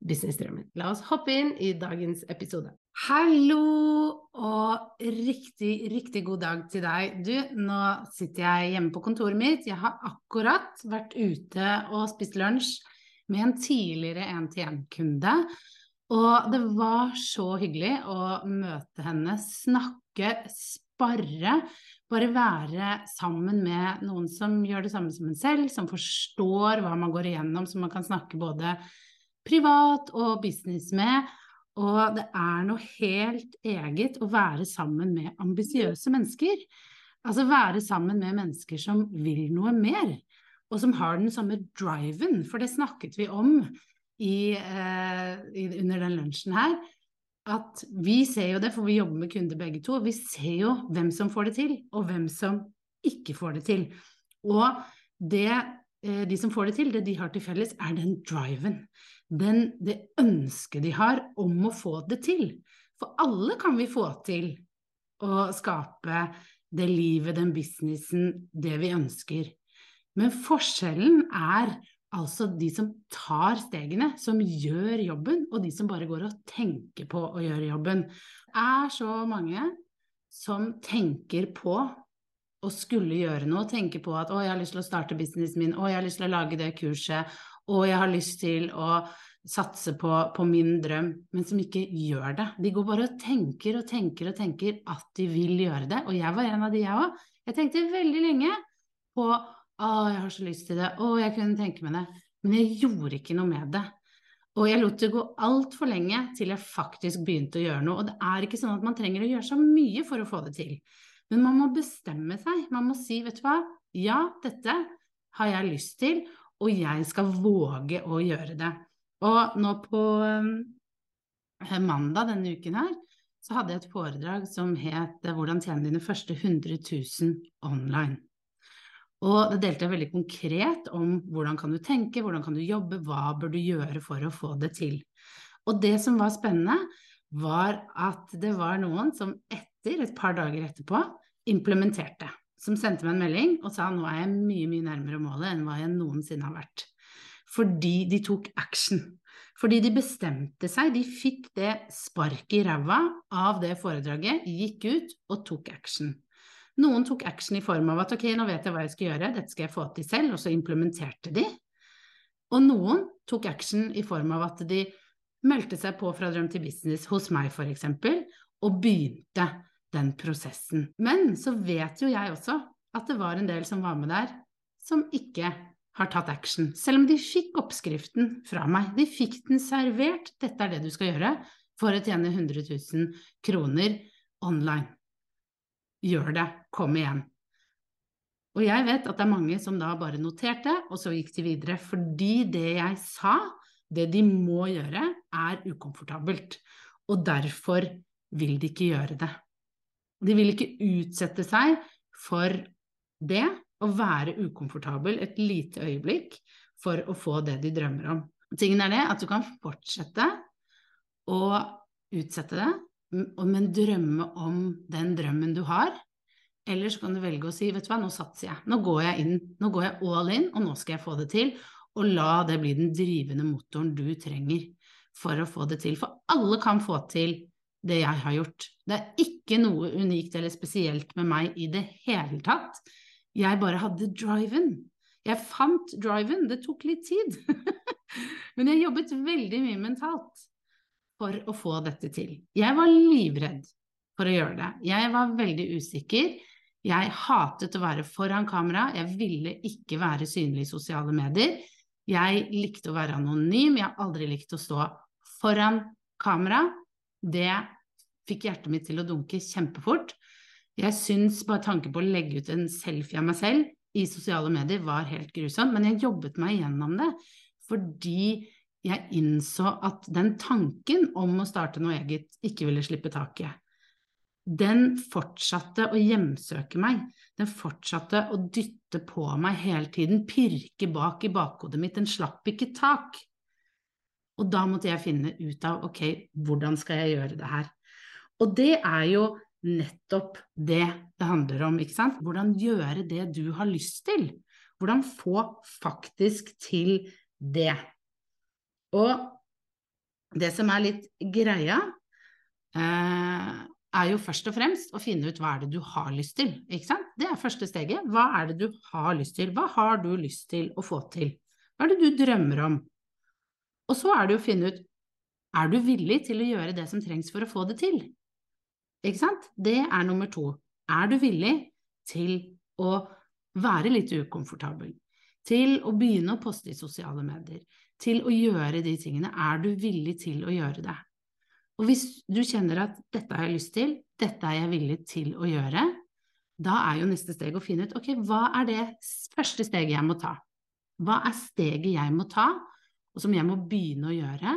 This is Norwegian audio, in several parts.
businessdrømmen. La oss hoppe inn i dagens episode. Hallo og riktig, riktig god dag til deg. Du, nå sitter jeg hjemme på kontoret mitt. Jeg har akkurat vært ute og spist lunsj med en tidligere 1-til-1-kunde. Og det var så hyggelig å møte henne, snakke, sparre bare være sammen med noen som gjør det samme som en selv, som forstår hva man går igjennom, så man kan snakke både privat og business med. Og det er noe helt eget å være sammen med ambisiøse mennesker. Altså være sammen med mennesker som vil noe mer, og som har den samme driven, for det snakket vi om i, eh, under den lunsjen her at vi ser jo det, for vi jobber med kunder begge to. Vi ser jo hvem som får det til, og hvem som ikke får det til. Og det de som får det til, det de har til felles, er den driven. Den, det ønsket de har om å få det til. For alle kan vi få til å skape det livet, den businessen, det vi ønsker. Men forskjellen er Altså de som tar stegene, som gjør jobben, og de som bare går og tenker på å gjøre jobben. Det er så mange som tenker på å skulle gjøre noe, tenke på at 'å, jeg har lyst til å starte businessen min', 'å, jeg har lyst til å lage det kurset', 'å, jeg har lyst til å satse på, på min drøm', men som ikke gjør det. De går bare og tenker og tenker og tenker at de vil gjøre det, og jeg var en av de, jeg òg. Jeg tenkte veldig lenge på å, jeg har så lyst til det. Å, jeg kunne tenke meg det. Men jeg gjorde ikke noe med det. Og jeg lot det gå altfor lenge til jeg faktisk begynte å gjøre noe. Og det er ikke sånn at man trenger å gjøre så mye for å få det til. Men man må bestemme seg. Man må si, vet du hva, ja, dette har jeg lyst til, og jeg skal våge å gjøre det. Og nå på um, mandag denne uken her, så hadde jeg et foredrag som het 'Hvordan tjene dine første 100 000 online'. Og det delte jeg veldig konkret om hvordan kan du tenke, hvordan kan du jobbe, hva bør du gjøre for å få det til. Og det som var spennende, var at det var noen som etter, et par dager etterpå, implementerte. Som sendte meg en melding og sa nå er jeg mye, mye nærmere målet enn hva jeg noensinne har vært. Fordi de tok action. Fordi de bestemte seg, de fikk det sparket i ræva av det foredraget, gikk ut og tok action. Noen tok action i form av at ok, nå vet jeg hva jeg skal gjøre, dette skal jeg få til selv, og så implementerte de. Og noen tok action i form av at de meldte seg på fra drøm til business hos meg f.eks., og begynte den prosessen. Men så vet jo jeg også at det var en del som var med der, som ikke har tatt action. Selv om de fikk oppskriften fra meg. De fikk den servert. Dette er det du skal gjøre for å tjene 100 000 kroner online gjør det, kom igjen. Og jeg vet at det er mange som da bare noterte, og så gikk de videre. Fordi det jeg sa, det de må gjøre, er ukomfortabelt. Og derfor vil de ikke gjøre det. De vil ikke utsette seg for det, å være ukomfortabel et lite øyeblikk for å få det de drømmer om. Tingen er det at du kan fortsette å utsette det, men drømme om den drømmen du har. Eller så kan du velge å si vet du hva, nå satser jeg. Nå går jeg inn, nå går jeg all in, og nå skal jeg få det til. Og la det bli den drivende motoren du trenger for å få det til. For alle kan få til det jeg har gjort. Det er ikke noe unikt eller spesielt med meg i det hele tatt. Jeg bare hadde driven. Jeg fant driven. Det tok litt tid. Men jeg jobbet veldig mye mentalt for å få dette til. Jeg var livredd for å gjøre det. Jeg var veldig usikker. Jeg hatet å være foran kamera, jeg ville ikke være synlig i sosiale medier. Jeg likte å være anonym, jeg har aldri likt å stå foran kamera. Det fikk hjertet mitt til å dunke kjempefort. Jeg syns bare tanken på å legge ut en selfie av meg selv i sosiale medier var helt grusomt, men jeg jobbet meg gjennom det fordi jeg innså at den tanken om å starte noe eget ikke ville slippe taket. Den fortsatte å hjemsøke meg, den fortsatte å dytte på meg hele tiden, pirke bak i bakhodet mitt, den slapp ikke tak. Og da måtte jeg finne ut av ok, hvordan skal jeg gjøre det her? Og det er jo nettopp det det handler om, ikke sant? Hvordan gjøre det du har lyst til. Hvordan få faktisk til det. Og det som er litt greia, eh, er jo først og fremst å finne ut hva er det du har lyst til. Ikke sant? Det er første steget. Hva er det du har lyst til? Hva har du lyst til å få til? Hva er det du drømmer om? Og så er det å finne ut er du villig til å gjøre det som trengs for å få det til? Ikke sant? Det er nummer to. Er du villig til å være litt ukomfortabel? Til å begynne å poste i sosiale medier? Til å gjøre de tingene? Er du villig til å gjøre det? Og hvis du kjenner at dette har jeg lyst til, dette er jeg villig til å gjøre, da er jo neste steg å finne ut ok, hva er det første steget jeg må ta? Hva er steget jeg må ta, og som jeg må begynne å gjøre?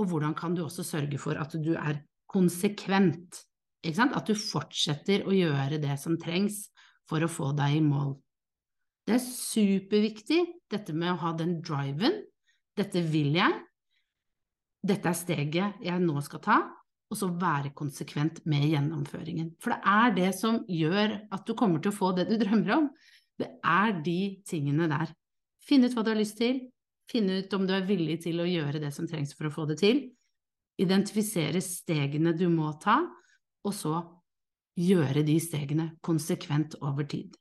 Og hvordan kan du også sørge for at du er konsekvent? At du fortsetter å gjøre det som trengs for å få deg i mål. Det er superviktig, dette med å ha den driven. Dette vil jeg, dette er steget jeg nå skal ta, og så være konsekvent med gjennomføringen. For det er det som gjør at du kommer til å få det du drømmer om. Det er de tingene der. Finne ut hva du har lyst til, finne ut om du er villig til å gjøre det som trengs for å få det til, identifisere stegene du må ta, og så gjøre de stegene konsekvent over tid.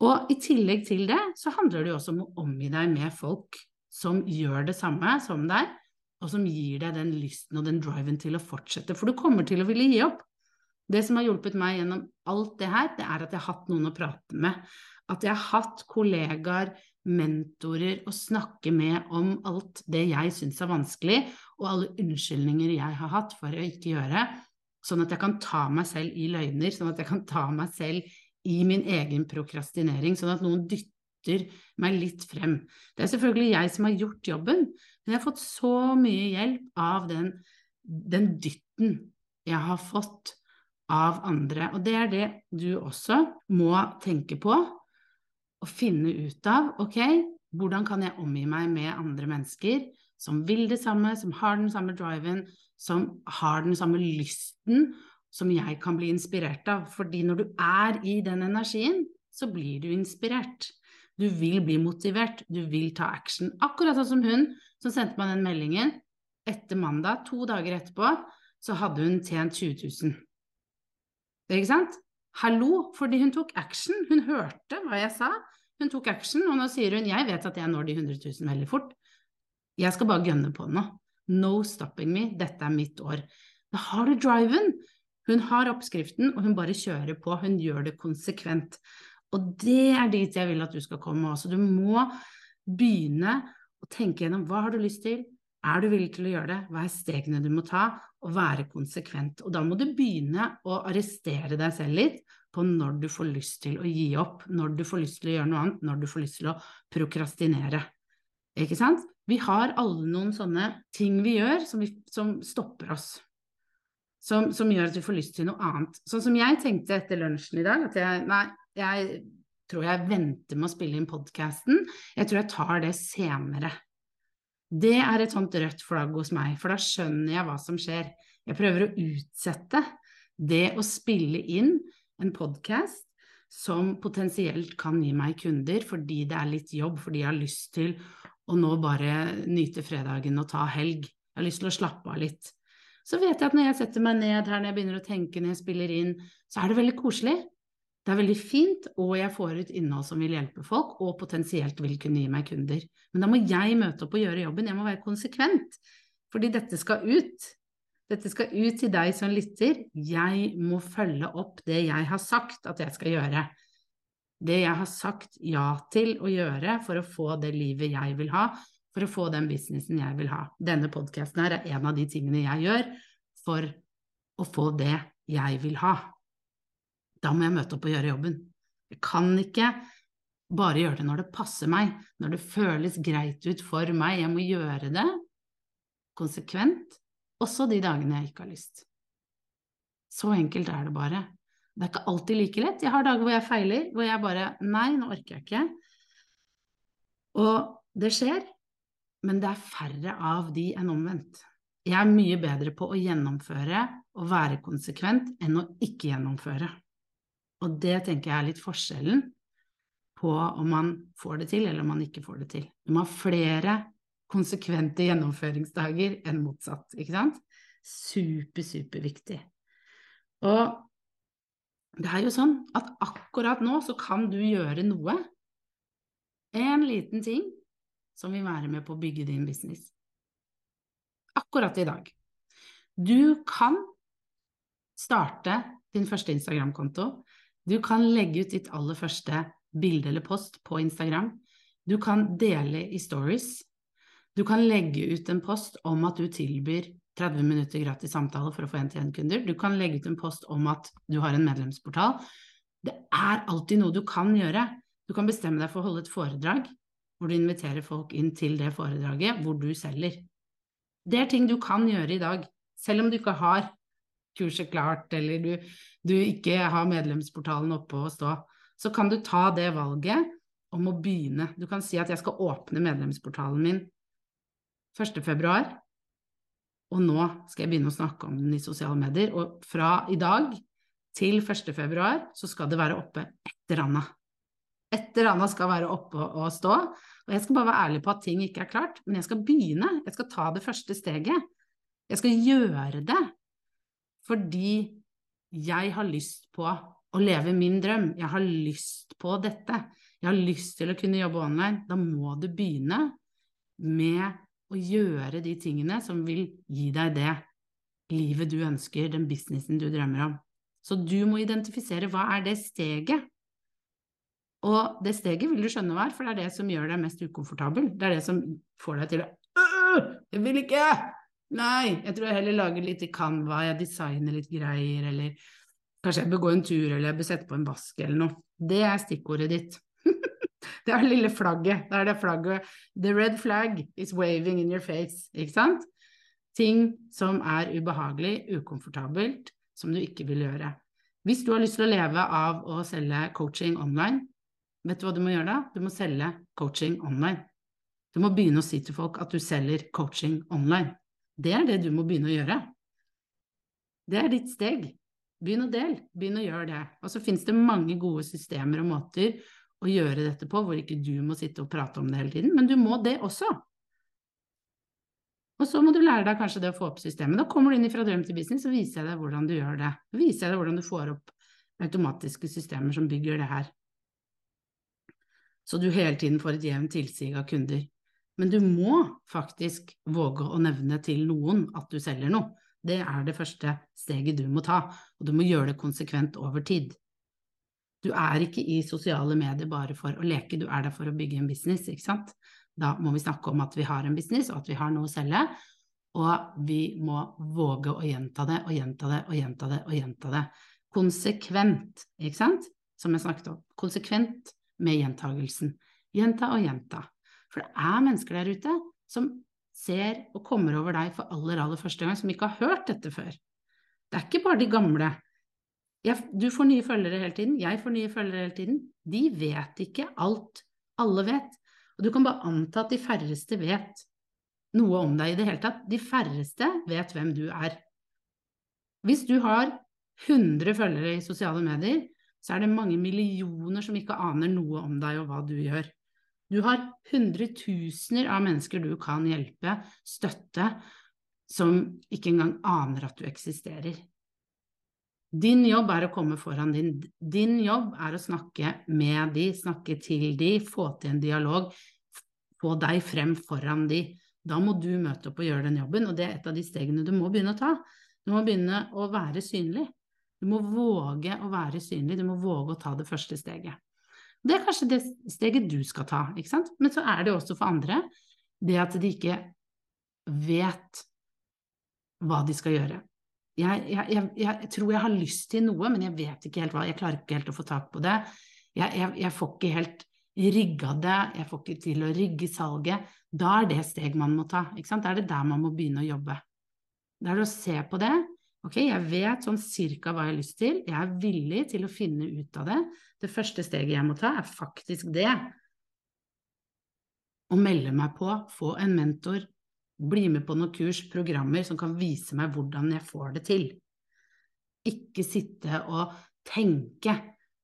Og i tillegg til det så handler det jo også om å omgi deg med folk som gjør det samme som deg, og som gir deg den lysten og den driven til å fortsette. For du kommer til å ville gi opp. Det som har hjulpet meg gjennom alt det her, det er at jeg har hatt noen å prate med. At jeg har hatt kollegaer, mentorer å snakke med om alt det jeg syns er vanskelig, og alle unnskyldninger jeg har hatt for å ikke gjøre, sånn at jeg kan ta meg selv i løgner, sånn at jeg kan ta meg selv i min egen prokrastinering, sånn at noen dytter meg litt frem. Det er selvfølgelig jeg som har gjort jobben, men jeg har fått så mye hjelp av den, den dytten jeg har fått av andre. Og det er det du også må tenke på og finne ut av. Ok, hvordan kan jeg omgi meg med andre mennesker som vil det samme, som har den samme driven, som har den samme lysten som jeg kan bli inspirert av. Fordi når du er i den energien, så blir du inspirert. Du vil bli motivert, du vil ta action. Akkurat sånn som hun så sendte man den meldingen. Etter mandag, to dager etterpå, så hadde hun tjent 20 000. Ikke sant? Hallo, fordi hun tok action. Hun hørte hva jeg sa. Hun tok action, og nå sier hun jeg vet at jeg når de 100 000 veldig fort. Jeg skal bare gønne på nå. No stopping me, dette er mitt år. Da har du driven. Hun har oppskriften, og hun bare kjører på. Hun gjør det konsekvent. Og det er dit jeg vil at du skal komme også. Du må begynne å tenke gjennom hva har du lyst til, er du villig til å gjøre det, hva er stegene du må ta, og være konsekvent. Og da må du begynne å arrestere deg selv litt på når du får lyst til å gi opp, når du får lyst til å gjøre noe annet, når du får lyst til å prokrastinere. Ikke sant? Vi har alle noen sånne ting vi gjør som, vi, som stopper oss. Som, som, gjør at vi får lyst til noe annet. Sånn som jeg tenkte etter lunsjen i dag, at jeg, nei, jeg tror jeg venter med å spille inn podkasten. Jeg tror jeg tar det senere. Det er et sånt rødt flagg hos meg, for da skjønner jeg hva som skjer. Jeg prøver å utsette det å spille inn en podkast som potensielt kan gi meg kunder fordi det er litt jobb, fordi jeg har lyst til å nå bare nyte fredagen og ta helg. Jeg har lyst til å slappe av litt. Så vet jeg at når jeg setter meg ned her, når jeg begynner å tenke når jeg spiller inn, så er det veldig koselig. Det er veldig fint, og jeg får ut innhold som vil hjelpe folk, og potensielt vil kunne gi meg kunder. Men da må jeg møte opp og gjøre jobben, jeg må være konsekvent. Fordi dette skal ut. Dette skal ut til deg som lytter. Jeg må følge opp det jeg har sagt at jeg skal gjøre. Det jeg har sagt ja til å gjøre for å få det livet jeg vil ha, for å få den businessen jeg vil ha. Denne podkasten er en av de tingene jeg gjør for å få det jeg vil ha. Da må jeg møte opp og gjøre jobben. Jeg kan ikke bare gjøre det når det passer meg, når det føles greit ut for meg. Jeg må gjøre det konsekvent, også de dagene jeg ikke har lyst. Så enkelt er det bare. Det er ikke alltid like lett. Jeg har dager hvor jeg feiler, hvor jeg bare Nei, nå orker jeg ikke. Og det skjer, men det er færre av de enn omvendt. Jeg er mye bedre på å gjennomføre og være konsekvent enn å ikke gjennomføre. Og det tenker jeg er litt forskjellen på om man får det til, eller om man ikke får det til. Du må ha flere konsekvente gjennomføringsdager enn motsatt, ikke sant? Super, superviktig. Og det er jo sånn at akkurat nå så kan du gjøre noe, en liten ting, som vil være med på å bygge din business. Akkurat i dag. Du kan starte din første Instagram-konto. Du kan legge ut ditt aller første bilde eller post på Instagram. Du kan dele i stories. Du kan legge ut en post om at du tilbyr 30 minutter gratis samtale for å få en-til-en-kunder. Du kan legge ut en post om at du har en medlemsportal. Det er alltid noe du kan gjøre. Du kan bestemme deg for å holde et foredrag hvor du inviterer folk inn til det foredraget hvor du selger. Det er ting du kan gjøre i dag, selv om du ikke har kurset klart, eller du, du ikke har medlemsportalen oppe og stå så kan du ta det valget om å begynne. Du kan si at jeg skal åpne medlemsportalen min 1. februar, og nå skal jeg begynne å snakke om den i sosiale medier. Og fra i dag til 1. februar så skal det være oppe etter Anna. Etter Anna skal være oppe og stå. Og jeg skal bare være ærlig på at ting ikke er klart, men jeg skal begynne. Jeg skal ta det første steget. Jeg skal gjøre det fordi jeg har lyst på å leve min drøm. Jeg har lyst på dette. Jeg har lyst til å kunne jobbe online. Da må du begynne med å gjøre de tingene som vil gi deg det livet du ønsker, den businessen du drømmer om. Så du må identifisere hva er det steget. Og det steget vil du skjønne hva er, for det er det som gjør deg mest ukomfortabel. Det er det som får deg til å Jeg vil ikke! Nei, jeg tror jeg heller lager litt i Canva, jeg designer litt greier, eller Kanskje jeg bør gå en tur, eller jeg bør sette på en vask eller noe. Det er stikkordet ditt. det er det lille flagget. Det er det flagget The red flag is waving in your face. Ikke sant? Ting som er ubehagelig, ukomfortabelt, som du ikke vil gjøre. Hvis du har lyst til å leve av å selge coaching online, vet du hva du må gjøre da? Du må selge coaching online. Du må begynne å si til folk at du selger coaching online. Det er det du må begynne å gjøre. Det er ditt steg. Begynn å dele, begynn å gjøre det. Og så finnes det mange gode systemer og måter å gjøre dette på, hvor ikke du må sitte og prate om det hele tiden, men du må det også. Og så må du lære deg kanskje det å få opp systemet. Da kommer du inn fra drøm til business, og viser jeg deg hvordan du gjør det. Så viser jeg deg hvordan du får opp automatiske systemer som bygger det her. Så du hele tiden får et jevnt tilsig av kunder. Men du må faktisk våge å nevne til noen at du selger noe. Det er det første steget du må ta, og du må gjøre det konsekvent over tid. Du er ikke i sosiale medier bare for å leke, du er der for å bygge en business, ikke sant. Da må vi snakke om at vi har en business, og at vi har noe å selge, og vi må våge å gjenta det og gjenta det og gjenta det og gjenta det. Konsekvent, ikke sant, som jeg snakket om. Konsekvent med gjentagelsen. Gjenta og gjenta. For det er mennesker der ute som ser og kommer over deg for aller, aller første gang, som ikke har hørt dette før. Det er ikke bare de gamle. Jeg, du får nye følgere hele tiden, jeg får nye følgere hele tiden. De vet ikke alt alle vet. Og du kan bare anta at de færreste vet noe om deg i det hele tatt. De færreste vet hvem du er. Hvis du har 100 følgere i sosiale medier, så er det mange millioner som ikke aner noe om deg og hva du gjør. Du har hundretusener av mennesker du kan hjelpe, støtte, som ikke engang aner at du eksisterer. Din jobb er å komme foran din. Din jobb er å snakke med de, snakke til de, få til en dialog, få deg frem foran de. Da må du møte opp og gjøre den jobben, og det er et av de stegene du må begynne å ta. Du må begynne å være synlig. Du må våge å være synlig, du må våge å ta det første steget. Det er kanskje det steget du skal ta, ikke sant? men så er det også for andre det at de ikke vet hva de skal gjøre. Jeg, jeg, jeg, jeg, tror jeg har lyst til noe, men jeg vet ikke helt hva, jeg klarer ikke helt å få tak på det. Jeg, får ikke helt rigga det, jeg får ikke til å rigge salget. Da er det steg man må ta? Da er det der man må begynne å jobbe. Da er det å se på det, Ok, jeg vet sånn cirka hva jeg har lyst til, jeg er villig til å finne ut av det. Det første steget jeg må ta, er faktisk det. Å melde meg på, få en mentor, bli med på noen kurs, programmer som kan vise meg hvordan jeg får det til. Ikke sitte og tenke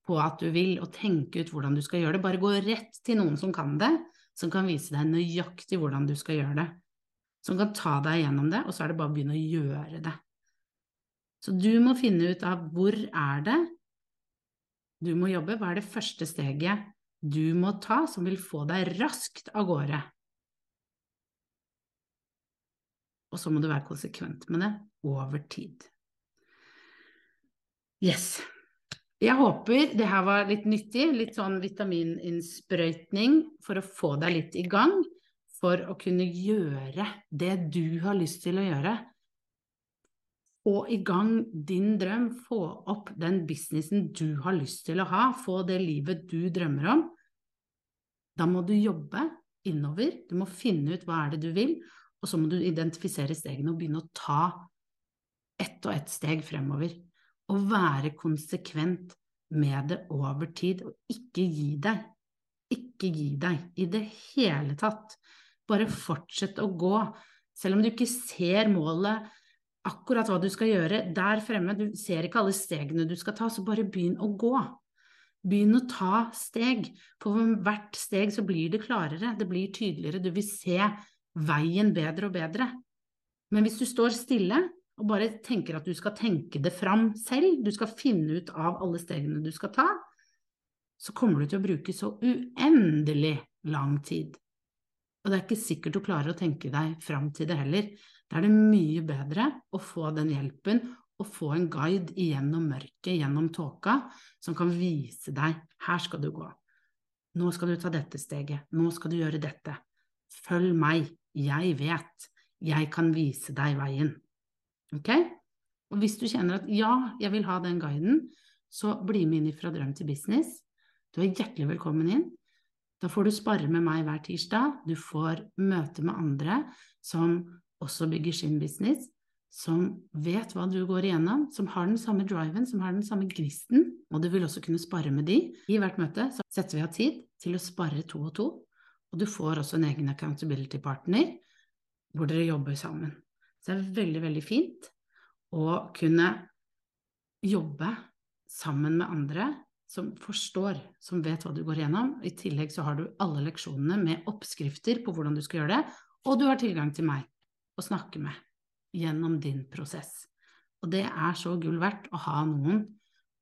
på at du vil, og tenke ut hvordan du skal gjøre det. Bare gå rett til noen som kan det, som kan vise deg nøyaktig hvordan du skal gjøre det. Som kan ta deg gjennom det, og så er det bare å begynne å gjøre det. Så du må finne ut av hvor er det du må jobbe, hva er det første steget du må ta som vil få deg raskt av gårde. Og så må du være konsekvent med det over tid. Yes. Jeg håper det her var litt nyttig, litt sånn vitamininnsprøytning for å få deg litt i gang, for å kunne gjøre det du har lyst til å gjøre få i gang din drøm, få opp den businessen du har lyst til å ha, få det livet du drømmer om, da må du jobbe innover, du må finne ut hva er det du vil, og så må du identifisere stegene og begynne å ta ett og ett steg fremover. Og være konsekvent med det over tid, og ikke gi deg. Ikke gi deg i det hele tatt. Bare fortsett å gå. Selv om du ikke ser målet akkurat hva du skal gjøre der fremme. Du ser ikke alle stegene du skal ta, så bare begynn å gå. Begynn å ta steg. For hvert steg så blir det klarere, det blir tydeligere, du vil se veien bedre og bedre. Men hvis du står stille og bare tenker at du skal tenke det fram selv, du skal finne ut av alle stegene du skal ta, så kommer du til å bruke så uendelig lang tid. Og det er ikke sikkert du klarer å tenke deg fram til det heller. Da er det mye bedre å få den hjelpen og få en guide gjennom mørket, gjennom tåka, som kan vise deg her skal du gå. Nå skal du ta dette steget. Nå skal du gjøre dette. Følg meg. Jeg vet. Jeg kan vise deg veien. Ok? Og hvis du kjenner at ja, jeg vil ha den guiden, så bli med inn fra drøm til business. Du er hjertelig velkommen inn. Da får du spare med meg hver tirsdag. Du får møte med andre som også bygger sin business, som vet hva du går igjennom, som har den samme driven, som har den samme gnisten, og du vil også kunne spare med de. I hvert møte så setter vi av tid til å spare to og to, og du får også en egen accountability partner hvor dere jobber sammen. Så det er veldig, veldig fint å kunne jobbe sammen med andre som forstår, som vet hva du går gjennom. I tillegg så har du alle leksjonene med oppskrifter på hvordan du skal gjøre det, og du har tilgang til meg å snakke med gjennom din prosess. Og det er så gull verdt å ha noen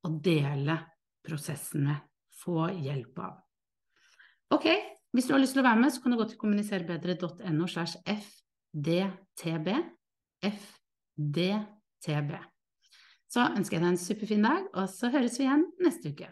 å dele prosessen med, få hjelp av. Ok, hvis du har lyst til å være med, så kan du gå til kommuniserbedre.no slash fdtb. fdtb. Så ønsker jeg deg en superfin dag, og så høres vi igjen neste uke.